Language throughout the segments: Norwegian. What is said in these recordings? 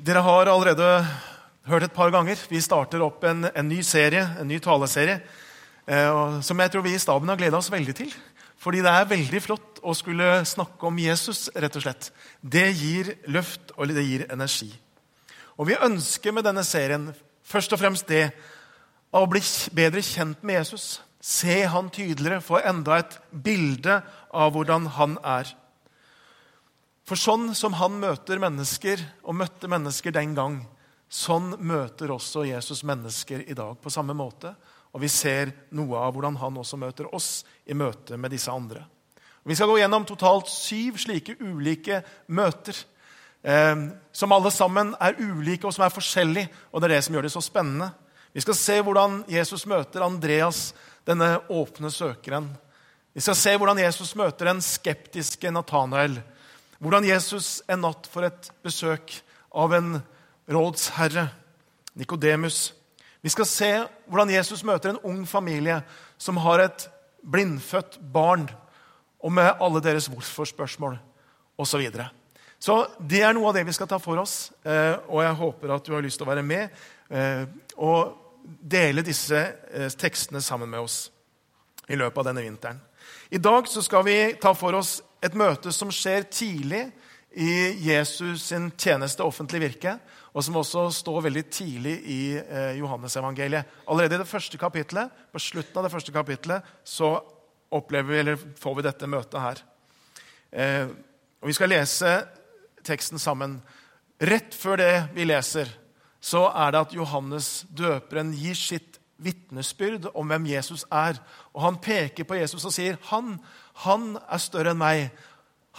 Dere har allerede hørt et par ganger. Vi starter opp en, en ny serie, en ny taleserie, eh, som jeg tror vi i staben har gleda oss veldig til. Fordi det er veldig flott å skulle snakke om Jesus, rett og slett. Det gir løft, og det gir energi. Og vi ønsker med denne serien først og fremst det å bli bedre kjent med Jesus. Se han tydeligere, få enda et bilde av hvordan han er. For sånn som han møter mennesker, og møtte mennesker den gang, sånn møter også Jesus mennesker i dag på samme måte. Og vi ser noe av hvordan han også møter oss i møte med disse andre. Og vi skal gå gjennom totalt syv slike ulike møter. Eh, som alle sammen er ulike og som er forskjellige, og det er det som gjør det så spennende. Vi skal se hvordan Jesus møter Andreas, denne åpne søkeren. Vi skal se hvordan Jesus møter den skeptiske Natanael. Hvordan Jesus en natt får et besøk av en rådsherre, Nikodemus. Vi skal se hvordan Jesus møter en ung familie som har et blindfødt barn, og med alle deres hvorfor-spørsmål osv. Så, så det er noe av det vi skal ta for oss, eh, og jeg håper at du har lyst til å være med eh, og dele disse eh, tekstene sammen med oss i løpet av denne vinteren. I dag skal vi ta for oss et møte som skjer tidlig i Jesus sin tjeneste, offentlig virke, og som også står veldig tidlig i eh, Johannesevangeliet. Allerede i det første kapitlet, på slutten av det første kapitlet så opplever vi, eller får vi dette møtet her. Eh, og Vi skal lese teksten sammen. Rett før det vi leser, så er det at Johannes døperen gir sitt vitnesbyrd om hvem Jesus er. Og Han peker på Jesus og sier han han er større enn meg.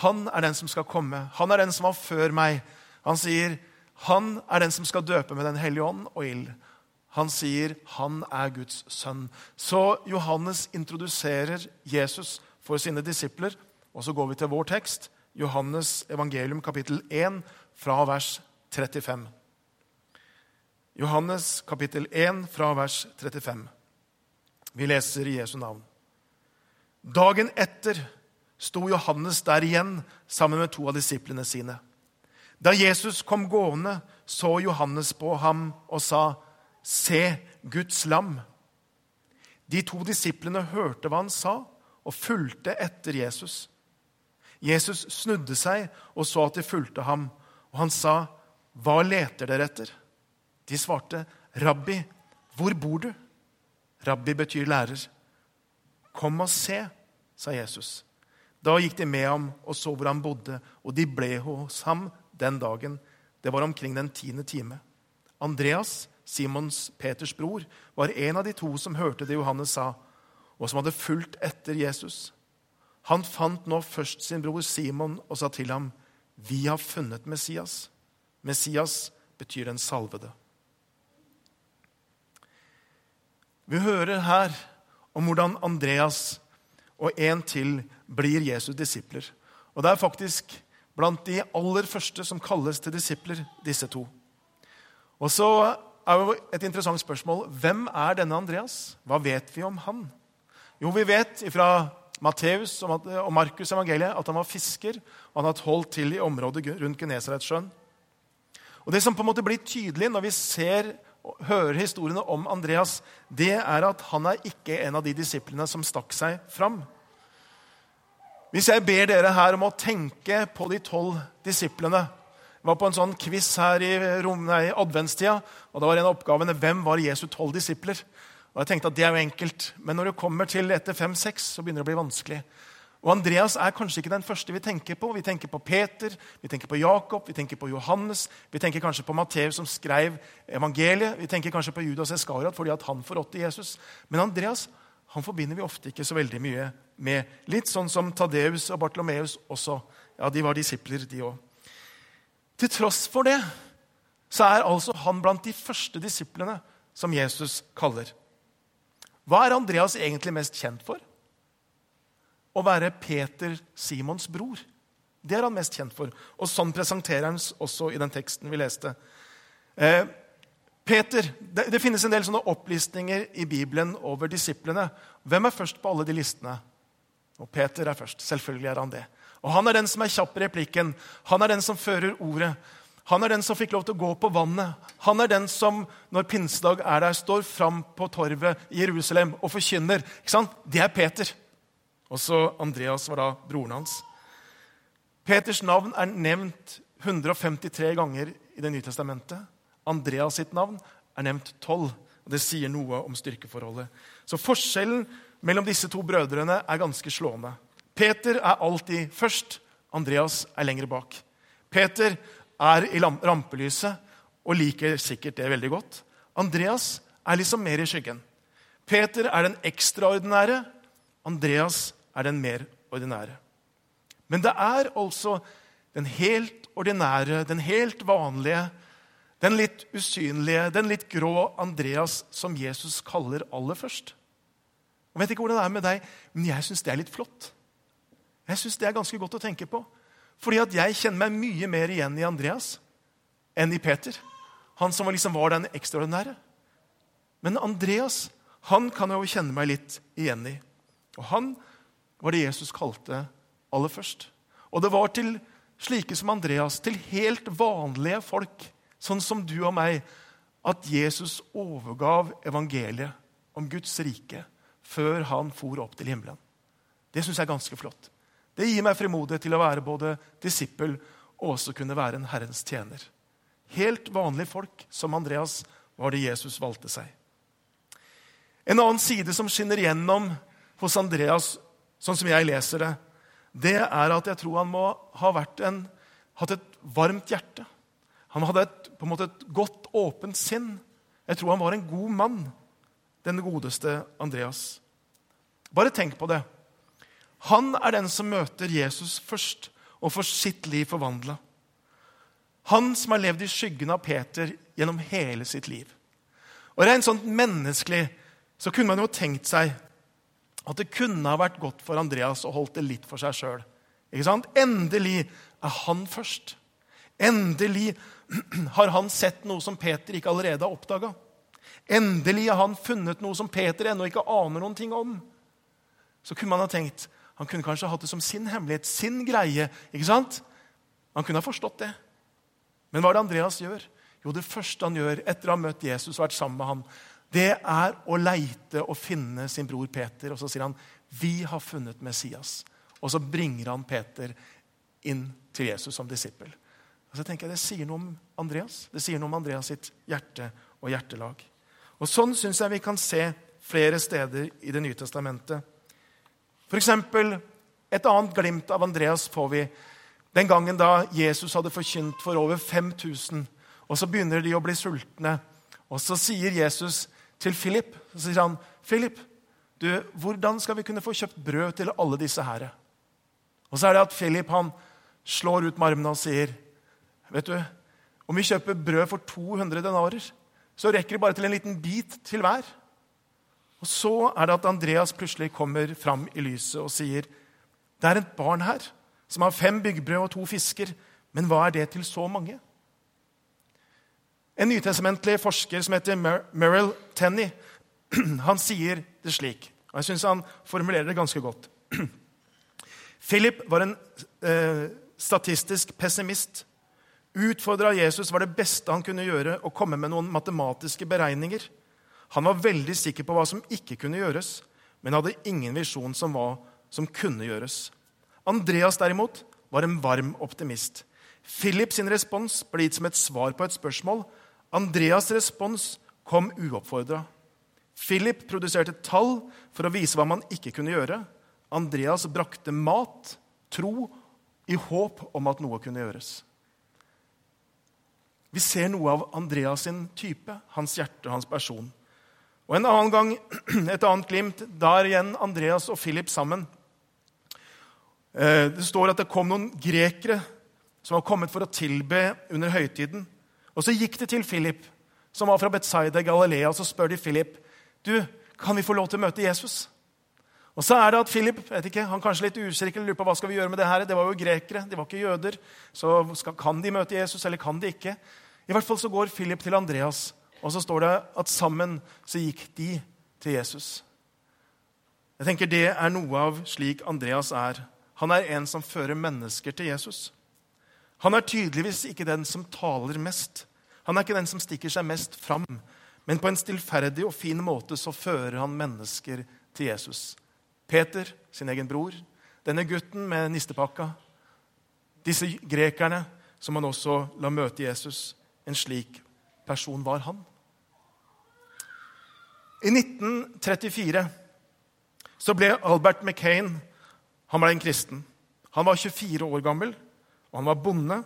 Han er den som skal komme. Han er den som var før meg. Han sier, 'Han er den som skal døpe med Den hellige ånd og ild'. Han sier, 'Han er Guds sønn'. Så Johannes introduserer Jesus for sine disipler. Og så går vi til vår tekst, Johannes evangelium kapittel 1, fra vers 35. Johannes kapittel 1, fra vers 35. Vi leser i Jesu navn. Dagen etter sto Johannes der igjen sammen med to av disiplene sine. Da Jesus kom gående, så Johannes på ham og sa, 'Se Guds lam.' De to disiplene hørte hva han sa, og fulgte etter Jesus. Jesus snudde seg og så at de fulgte ham, og han sa, 'Hva leter dere etter?' De svarte, 'Rabbi, hvor bor du?' Rabbi betyr lærer. Kom og se, sa Jesus. Da gikk de med ham og så hvor han bodde, og de ble hos ham den dagen. Det var omkring den tiende time. Andreas, Simons Peters bror, var en av de to som hørte det Johannes sa, og som hadde fulgt etter Jesus. Han fant nå først sin bror Simon og sa til ham, 'Vi har funnet Messias.' Messias betyr den salvede. Vi hører her om hvordan Andreas og en til blir Jesu disipler. Og Det er faktisk blant de aller første som kalles til disipler, disse to. Og så er jo et interessant spørsmål hvem er denne Andreas? Hva vet vi om han? Jo, vi vet fra Matteus og Markus' evangeliet at han var fisker. og Han hadde holdt til i området rundt Genesaretsjøen. Og Det som på en måte blir tydelig når vi ser hører historiene om Andreas, det er at han er ikke en av de disiplene som stakk seg fram. Hvis jeg ber dere her om å tenke på de tolv disiplene Jeg var på en sånn quiz her i, rom, adventstida, og da var en av oppgavene hvem var Jesu tolv disipler. Og jeg tenkte at Det er jo enkelt, men når det kommer til etter fem-seks, så begynner det å bli vanskelig. Og Andreas er kanskje ikke den første vi tenker på. Vi tenker på Peter, vi tenker på Jakob, vi tenker på Johannes, vi tenker kanskje på Matteus som skrev evangeliet, vi tenker kanskje på Judas Eskariot fordi at han forrådte Jesus. Men Andreas han forbinder vi ofte ikke så veldig mye med. Litt sånn som Tadeus og Bartlomeus også. Ja, De var disipler, de òg. Til tross for det så er altså han blant de første disiplene som Jesus kaller. Hva er Andreas egentlig mest kjent for? Å være Peter Simons bror. Det er han mest kjent for. Og sånn presenterer han også i den teksten vi leste. Eh, Peter, det, det, finnes en del sånne opplistninger i Bibelen over disiplene. Hvem er først på alle de listene? Og Peter er først. Selvfølgelig er han det. Og Han er den som er kjapp i replikken. Han er den som fører ordet. Han er den som fikk lov til å gå på vannet. Han er den som når pinsedag er der, står fram på torvet i Jerusalem og forkynner. Det er Peter. Også Andreas var da broren hans. Peters navn er nevnt 153 ganger i Det nye testamentet. Andreas sitt navn er nevnt 12. og Det sier noe om styrkeforholdet. Så forskjellen mellom disse to brødrene er ganske slående. Peter er alltid først. Andreas er lenger bak. Peter er i rampelyset og liker sikkert det veldig godt. Andreas er liksom mer i skyggen. Peter er den ekstraordinære. Andreas er den mer ordinære. Men det er altså den helt ordinære, den helt vanlige, den litt usynlige, den litt grå Andreas som Jesus kaller aller først. Jeg vet ikke hvordan det er med deg, men jeg syns det er litt flott. Jeg synes Det er ganske godt å tenke på. Fordi at jeg kjenner meg mye mer igjen i Andreas enn i Peter. Han som liksom var den ekstraordinære. Men Andreas han kan jeg jo kjenne meg litt igjen i. Og han var det Jesus kalte aller først. Og det var til slike som Andreas, til helt vanlige folk, sånn som du og meg, at Jesus overgav evangeliet om Guds rike før han for opp til himmelen. Det syns jeg er ganske flott. Det gir meg frimodighet til å være både disippel og også kunne være en Herrens tjener. Helt vanlige folk som Andreas var det Jesus valgte seg. En annen side som skinner gjennom hos Andreas, sånn som jeg leser det, det er at jeg tror han må ha en, hatt et varmt hjerte. Han hadde et, på en måte et godt, åpent sinn. Jeg tror han var en god mann, den godeste Andreas. Bare tenk på det. Han er den som møter Jesus først og får sitt liv forvandla. Han som har levd i skyggen av Peter gjennom hele sitt liv. Og Rent sånn menneskelig så kunne man jo tenkt seg at det kunne ha vært godt for Andreas å holdt det litt for seg sjøl. Endelig er han først. Endelig har han sett noe som Peter ikke allerede har oppdaga. Endelig har han funnet noe som Peter ennå ikke aner noen ting om. Så kunne man ha tenkt han kunne kanskje hatt det som sin hemmelighet, sin greie. ikke sant? Han kunne ha forstått det. Men hva er det Andreas gjør? Jo, Det første han gjør etter å ha møtt Jesus og vært sammen med ham, det er å leite og finne sin bror Peter. Og så sier han, 'Vi har funnet Messias.' Og så bringer han Peter inn til Jesus som disippel. Og så tenker jeg, Det sier noe om Andreas Det sier noe om Andreas sitt hjerte og hjertelag. Og Sånn syns jeg vi kan se flere steder i Det nye testamentet. For eksempel, et annet glimt av Andreas får vi den gangen da Jesus hadde forkynt for over 5000. Og så begynner de å bli sultne. Og så sier Jesus til Philip. Så sier han, 'Philip, du, hvordan skal vi kunne få kjøpt brød til alle disse herre?' Og så er det at Philip han slår ut med armene og sier, 'Vet du, om vi kjøper brød for 200 denarer, så rekker det bare til en liten bit til hver.' Og Så er det at Andreas plutselig kommer fram i lyset og sier, 'Det er et barn her som har fem byggbrød og to fisker.' Men hva er det til så mange? En nytestamentlig forsker som heter Merrill Tenney, han sier det slik. og Jeg syns han formulerer det ganske godt. Philip var en eh, statistisk pessimist. Utfordra Jesus var det beste han kunne gjøre, å komme med noen matematiske beregninger. Han var veldig sikker på hva som ikke kunne gjøres, men hadde ingen visjon som hva som kunne gjøres. Andreas derimot var en varm optimist. Philip sin respons ble gitt som et svar på et spørsmål Andreas' respons kom uoppfordra. Philip produserte tall for å vise hva man ikke kunne gjøre. Andreas brakte mat, tro, i håp om at noe kunne gjøres. Vi ser noe av Andreas sin type, hans hjerte og hans person. Og En annen gang, et annet glimt, der igjen Andreas og Philip sammen. Eh, det står at det kom noen grekere som var kommet for å tilbe under høytiden. Og så gikk de til Philip, som var fra Betzaida i Galilea, og så spør de Philip du, kan vi få lov til å møte Jesus. Og så er det at Philip vet ikke, han kanskje litt usikker, lurer på hva skal vi gjøre med det her. Det var jo grekere, de var ikke jøder. Så skal, kan de møte Jesus, eller kan de ikke? I hvert fall så går Philip til Andreas, og så står det at sammen så gikk de til Jesus. Jeg tenker Det er noe av slik Andreas er. Han er en som fører mennesker til Jesus. Han er tydeligvis ikke den som taler mest. Han er ikke den som stikker seg mest fram. Men på en stillferdig og fin måte så fører han mennesker til Jesus. Peter, sin egen bror, denne gutten med nistepakka, disse grekerne som han også la møte Jesus. En slik person var han. I 1934 så ble Albert McCain han ble en kristen. Han var 24 år gammel, og han var bonde.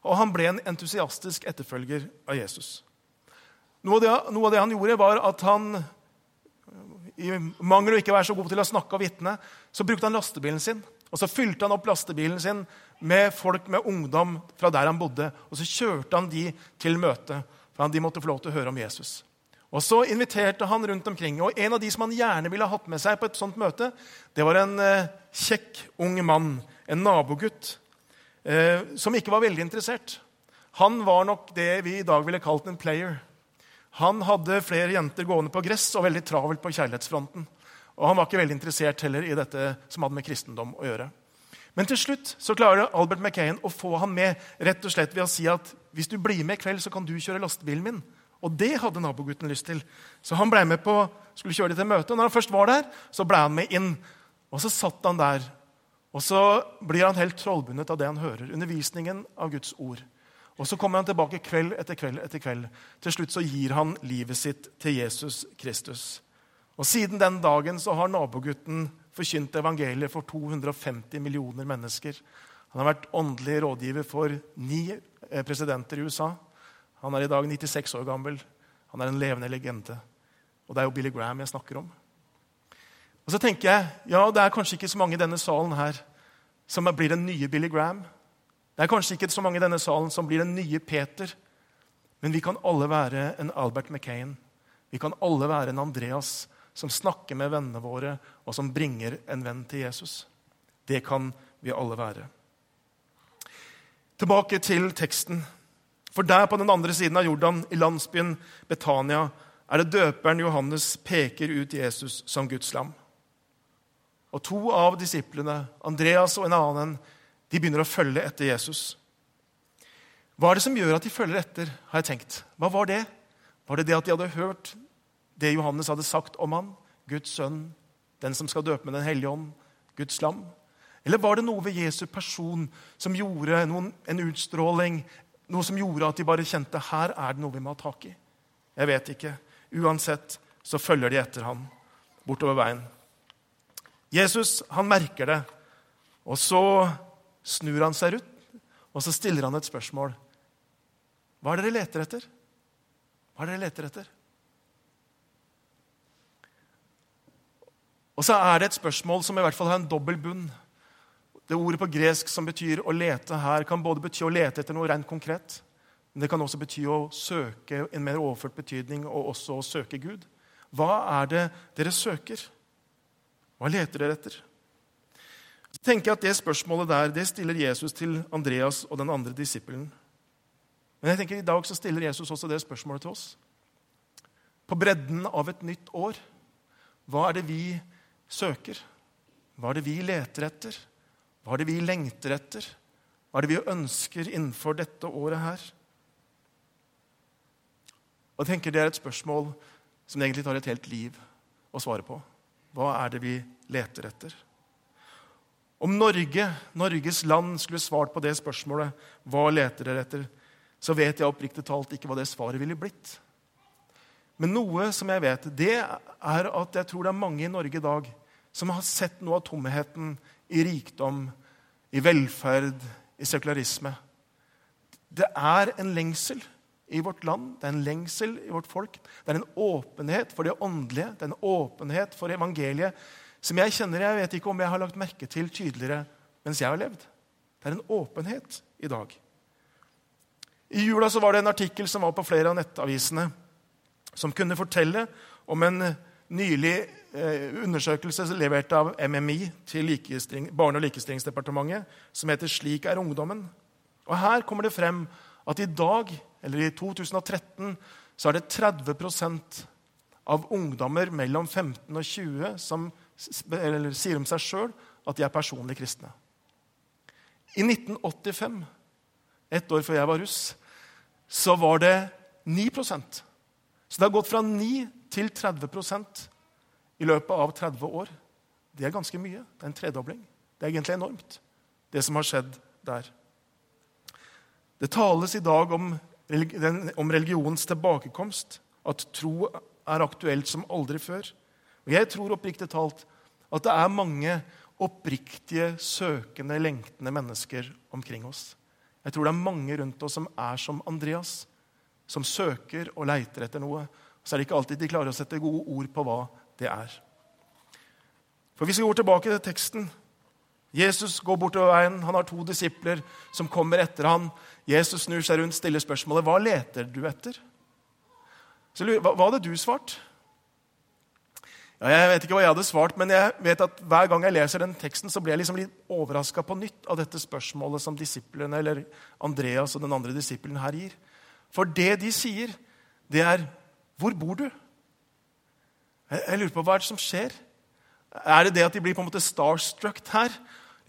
Og han ble en entusiastisk etterfølger av Jesus. Noe av det, noe av det han gjorde, var at han i mangel av ikke være så god til å snakke og vitne, så brukte han lastebilen sin. Og Så fylte han opp lastebilen sin med folk med ungdom fra der han bodde. Og så kjørte han de til møtet, for de måtte få lov til å høre om Jesus. Og Så inviterte han rundt omkring. og En av de som han gjerne ville hatt med seg på et sånt møte, det var en eh, kjekk, ung mann, en nabogutt, eh, som ikke var veldig interessert. Han var nok det vi i dag ville kalt en player. Han hadde flere jenter gående på gress og veldig travelt på kjærlighetsfronten. Og han var ikke veldig interessert heller i dette som hadde med kristendom å gjøre. Men til slutt så klarer Albert McCain å få han med rett og slett ved å si at hvis du blir med i kveld, så kan du kjøre lastebilen min. Og det hadde nabogutten lyst til. Så han ble med på, skulle kjøre dem til møte. Og når han først var der, så ble han med inn. Og så satt han der. Og så blir han helt trollbundet av det han hører. Undervisningen av Guds ord. Og så kommer han tilbake kveld etter kveld etter kveld. Til slutt så gir han livet sitt til Jesus Kristus. Og Siden den dagen så har nabogutten forkynt evangeliet for 250 millioner mennesker. Han har vært åndelig rådgiver for ni eh, presidenter i USA. Han er i dag 96 år gammel. Han er en levende legende. Og det er jo Billy Graham jeg snakker om. Og så tenker jeg, ja, Det er kanskje ikke så mange i denne salen her som blir den nye Billy Graham. Det er kanskje ikke så mange i denne salen som blir den nye Peter. Men vi kan alle være en Albert McCain. Vi kan alle være en Andreas som snakker med vennene våre, og som bringer en venn til Jesus. Det kan vi alle være. Tilbake til teksten. For der på den andre siden av Jordan, i landsbyen Betania, er det døperen Johannes peker ut Jesus som Guds lam. Og to av disiplene, Andreas og en annen, de begynner å følge etter Jesus. Hva er det som gjør at de følger etter? har jeg tenkt. Hva var det? Var det det at de hadde hørt det Johannes hadde sagt om ham? Guds sønn, den som skal døpe med Den hellige ånd, Guds lam? Eller var det noe ved Jesu person som gjorde noen, en utstråling, noe som gjorde at de bare kjente her er det noe vi må ha tak i? Jeg vet ikke. Uansett så følger de etter ham bortover veien. Jesus han merker det, og så snur han seg rundt, og så stiller han et spørsmål. Hva er det dere leter etter? Hva er det dere leter etter? Og så er det et spørsmål som i hvert fall har en dobbel bunn. Det ordet på gresk som betyr å lete her, kan både bety å lete etter noe rent konkret, men det kan også bety å søke en mer overført betydning og også å søke Gud. Hva er det dere søker? Hva leter dere etter? Så tenker jeg at Det spørsmålet der det stiller Jesus til Andreas og den andre disippelen. Men jeg tenker i dag så stiller Jesus også det spørsmålet til oss. På bredden av et nytt år, hva er det vi søker? Hva er det vi leter etter? Hva er det vi lengter etter? Hva er det vi ønsker innenfor dette året her? Og jeg tenker Det er et spørsmål som egentlig tar et helt liv å svare på. Hva er det vi leter etter? Om Norge, Norges land skulle svart på det spørsmålet, hva leter dere etter, så vet jeg oppriktig talt ikke hva det svaret ville blitt. Men noe som jeg vet, det er at jeg tror det er mange i Norge i dag som har sett noe av tomheten i rikdom, i velferd, i sekularisme. Det er en lengsel i vårt land, det er en lengsel i vårt folk. Det er en åpenhet for det åndelige, det er en åpenhet for evangeliet som jeg kjenner jeg vet ikke om jeg har lagt merke til tydeligere mens jeg har levd. Det er en åpenhet i dag. I jula så var det en artikkel som var på flere av nettavisene, som kunne fortelle om en nylig eh, undersøkelse levert av MMI til Barne- og likestillingsdepartementet, som heter 'Slik er ungdommen'. Og Her kommer det frem at i dag, eller i 2013, så er det 30% av ungdommer mellom 15 og 20 som eller sier om seg sjøl at de er personlig kristne. I 1985 ett år før jeg var russ, så var det 9% Så det har gått fra 9 til 30% i løpet av 30 år. Det er ganske mye. Det er en tredobling. Det er egentlig enormt, det som har skjedd der. Det tales i dag om, om religionens tilbakekomst, at tro er aktuelt som aldri før. Og Jeg tror oppriktig talt at det er mange oppriktige, søkende, lengtende mennesker omkring oss. Jeg tror det er mange rundt oss som er som Andreas, som søker og leiter etter noe. Så er det ikke alltid de klarer å sette gode ord på hva det er. For Hvis vi går tilbake til teksten Jesus går bortover veien, han har to disipler som kommer etter han. Jesus snur seg rundt, stiller spørsmålet hva leter du etter. Så, hva, hva hadde du svart? Ja, jeg vet ikke hva jeg hadde svart, men jeg vet at hver gang jeg leser den teksten, så blir jeg liksom litt overraska på nytt av dette spørsmålet som disiplene, eller Andreas og den andre disippelen her gir. For det de sier, det er 'Hvor bor du?' Jeg, jeg lurer på hva er det som skjer. Er det det at de blir på en måte starstruck her?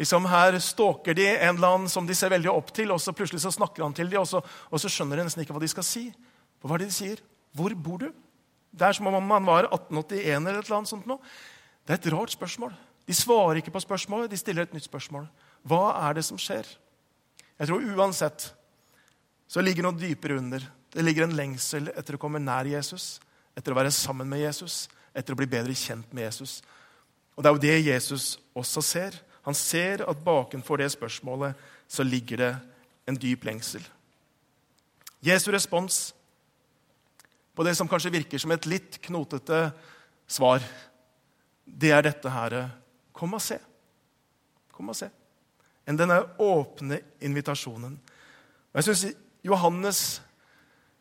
Liksom Her stalker de en eller annen som de ser veldig opp til, og så plutselig så snakker han til dem, og så, og så skjønner de nesten ikke hva de skal si. Hva er det de sier? 'Hvor bor du?' Det er som om man var 1881 eller et eller annet sånt. Nå. Det er et rart spørsmål. De svarer ikke på spørsmålet, de stiller et nytt spørsmål. Hva er det som skjer? Jeg tror uansett så ligger noe dypere under. Det ligger en lengsel etter å komme nær Jesus, etter å være sammen med Jesus, etter å bli bedre kjent med Jesus. Og Det er jo det Jesus også ser. Han ser at bakenfor det spørsmålet så ligger det en dyp lengsel. Jesu respons på det som kanskje virker som et litt knotete svar, det er dette her Kom og se. Kom og se. Enn denne åpne invitasjonen. Og jeg syns Johannes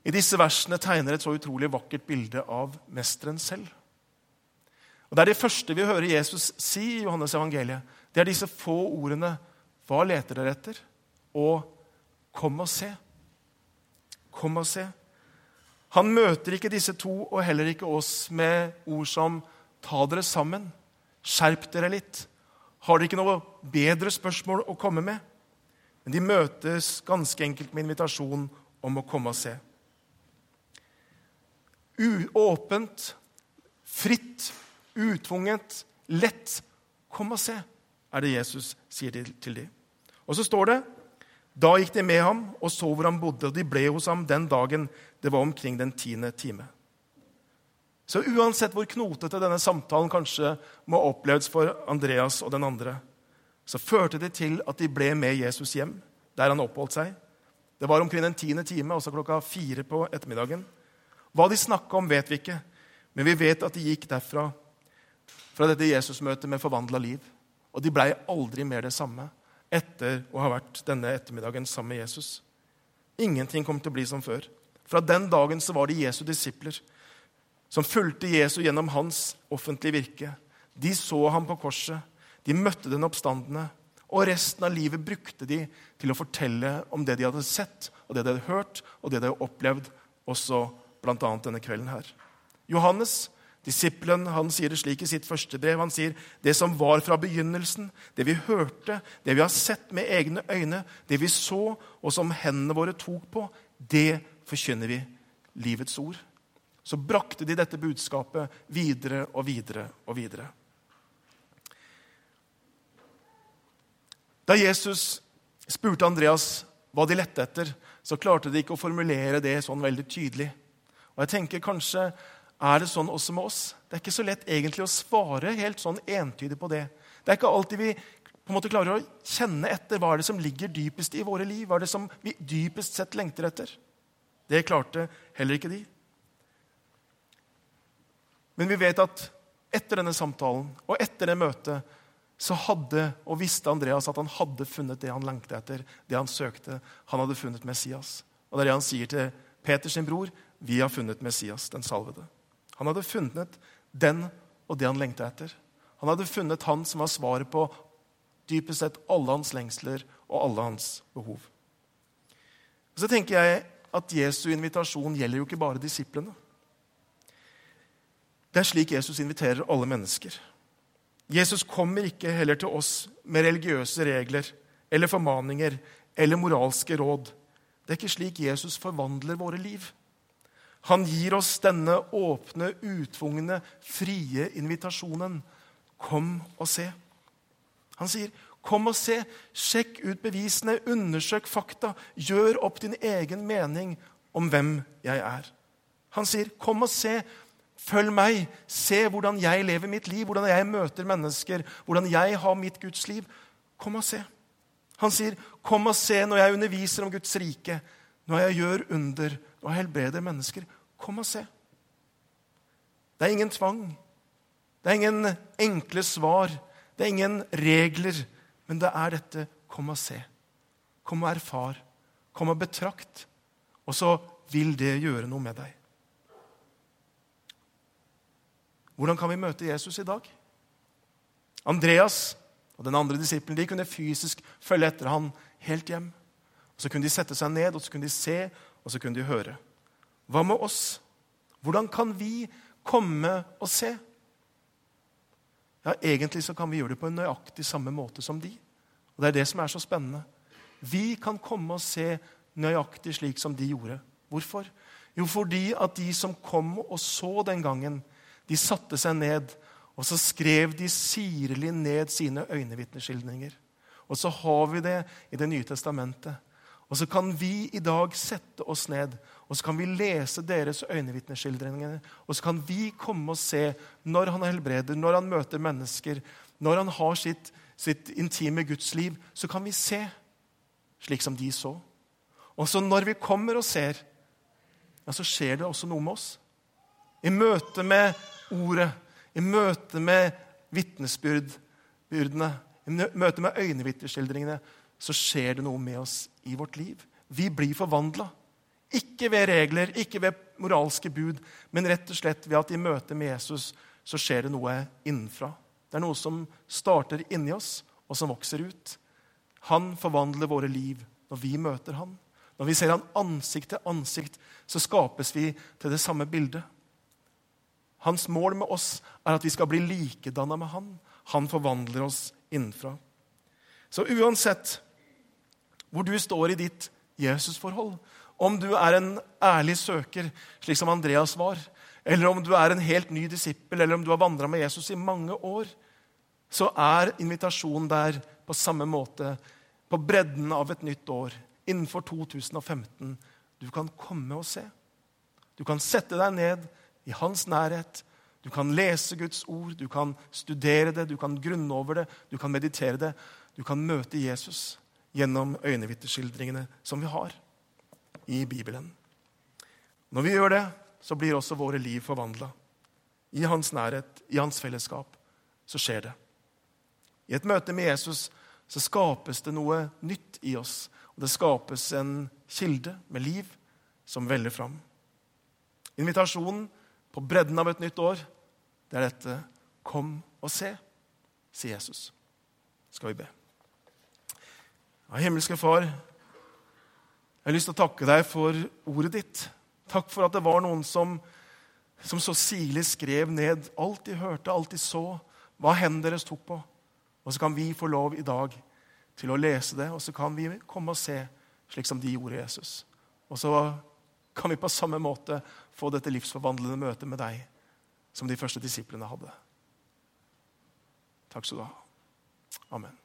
i disse versene tegner et så utrolig vakkert bilde av mesteren selv. Og Det er det første vi hører Jesus si i Johannes evangeliet. Det er disse få ordene 'Hva leter dere etter?' og 'Kom og se'. Kom og se. Han møter ikke disse to og heller ikke oss med ord som 'ta dere sammen', 'skjerp dere litt'. Har dere ikke noe bedre spørsmål å komme med? Men de møtes ganske enkelt med invitasjon om å komme og se. Uåpent, fritt, utvunget, lett. Kom og se, er det Jesus sier til dem. Og så står det da gikk de med ham og så hvor han bodde, og de ble hos ham den dagen det var omkring den tiende time. Så uansett hvor knotete denne samtalen kanskje må ha opplevdes for Andreas og den andre, så førte det til at de ble med Jesus hjem, der han oppholdt seg. Det var omkring den tiende time, altså klokka fire på ettermiddagen. Hva de snakka om, vet vi ikke, men vi vet at de gikk derfra, fra dette Jesusmøtet med forvandla liv. Og de blei aldri mer det samme etter å ha vært denne ettermiddagen sammen med Jesus. Ingenting kom til å bli som før. Fra den dagen så var det Jesu disipler som fulgte Jesu gjennom hans offentlige virke. De så ham på korset, de møtte den oppstandende, og resten av livet brukte de til å fortelle om det de hadde sett, og det de hadde hørt, og det de hadde opplevd, også bl.a. denne kvelden her. Johannes Disippelen han sier det slik i sitt første brev. Han sier det som var fra begynnelsen, det vi hørte, det vi har sett med egne øyne, det vi så, og som hendene våre tok på, det forkynner vi. Livets ord. Så brakte de dette budskapet videre og videre og videre. Da Jesus spurte Andreas hva de lette etter, så klarte de ikke å formulere det sånn veldig tydelig. Og jeg tenker kanskje er det sånn også med oss. Det er ikke så lett egentlig å svare helt sånn entydig på det. Det er ikke alltid vi på en måte klarer å kjenne etter hva er det som ligger dypest i våre liv. Hva er det som vi dypest sett lengter etter? Det klarte heller ikke de. Men vi vet at etter denne samtalen og etter det møtet så hadde og visste Andreas at han hadde funnet det han lengtet etter, det han søkte. Han hadde funnet Messias. Og det er det han sier til Peters bror. Vi har funnet Messias, den salvede. Han hadde funnet den og det han lengta etter. Han hadde funnet han som var svaret på dypest sett alle hans lengsler og alle hans behov. Så tenker jeg at Jesu invitasjon gjelder jo ikke bare disiplene. Det er slik Jesus inviterer alle mennesker. Jesus kommer ikke heller til oss med religiøse regler eller formaninger eller moralske råd, Det er ikke slik Jesus forvandler våre liv. Han gir oss denne åpne, utvungne, frie invitasjonen. Kom og se. Han sier, 'Kom og se. Sjekk ut bevisene. Undersøk fakta. Gjør opp din egen mening om hvem jeg er.' Han sier, 'Kom og se. Følg meg. Se hvordan jeg lever mitt liv, hvordan jeg møter mennesker, hvordan jeg har mitt Guds liv. Kom og se.' Han sier, 'Kom og se når jeg underviser om Guds rike, når jeg gjør under og helbreder mennesker. Kom og se.' Det er ingen tvang. Det er ingen enkle svar. Det er ingen regler. Men det er dette 'kom og se'. Kom og erfar. Kom og betrakt. Og så vil det gjøre noe med deg. Hvordan kan vi møte Jesus i dag? Andreas og den andre disippelen de kunne fysisk følge etter han helt hjem. Og Så kunne de sette seg ned og så kunne de se og så kunne de høre. Hva med oss? Hvordan kan vi komme og se? Ja, Egentlig så kan vi gjøre det på en nøyaktig samme måte som de. Og Det er det som er så spennende. Vi kan komme og se nøyaktig slik som de gjorde. Hvorfor? Jo, fordi at de som kom og så den gangen, de satte seg ned, og så skrev de sirlig ned sine øyenvitneskildringer. Og så har vi det i Det nye testamentet. Og så kan vi i dag sette oss ned og så kan vi lese deres øyenvitneskildringer. Og så kan vi komme og se når han helbreder, når han møter mennesker, når han har sitt, sitt intime gudsliv. Så kan vi se slik som de så. Og så når vi kommer og ser, ja, så skjer det også noe med oss. I møte med ordet, i møte med vitnesbyrdene, i møte med øyenvitneskildringene, så skjer det noe med oss i vårt liv. Vi blir forvandla. Ikke ved regler, ikke ved moralske bud, men rett og slett ved at i møte med Jesus så skjer det noe innenfra. Det er noe som starter inni oss, og som vokser ut. Han forvandler våre liv når vi møter han. Når vi ser han ansikt til ansikt, så skapes vi til det samme bildet. Hans mål med oss er at vi skal bli likedanna med han. Han forvandler oss innenfra. Så uansett hvor du står i ditt Jesusforhold, om du er en ærlig søker, slik som Andreas var, eller om du er en helt ny disippel, eller om du har vandra med Jesus i mange år, så er invitasjonen der på samme måte, på bredden av et nytt år, innenfor 2015. Du kan komme og se. Du kan sette deg ned i hans nærhet. Du kan lese Guds ord, du kan studere det, du kan grunne over det, du kan meditere det. Du kan møte Jesus gjennom øyenvitneskildringene som vi har i Bibelen. Når vi gjør det, så blir også våre liv forvandla. I hans nærhet, i hans fellesskap, så skjer det. I et møte med Jesus så skapes det noe nytt i oss. Og det skapes en kilde med liv som veller fram. Invitasjonen på bredden av et nytt år, det er dette Kom og se, sier Jesus. Skal vi be. Ja, himmelske Far, jeg har lyst til å takke deg for ordet ditt. Takk for at det var noen som, som så sirlig skrev ned alt de hørte, alt de så, hva hendene deres tok på. Og så kan vi få lov i dag til å lese det, og så kan vi komme og se slik som de gjorde Jesus. Og så kan vi på samme måte få dette livsforvandlende møtet med deg som de første disiplene hadde. Takk skal du ha. Amen.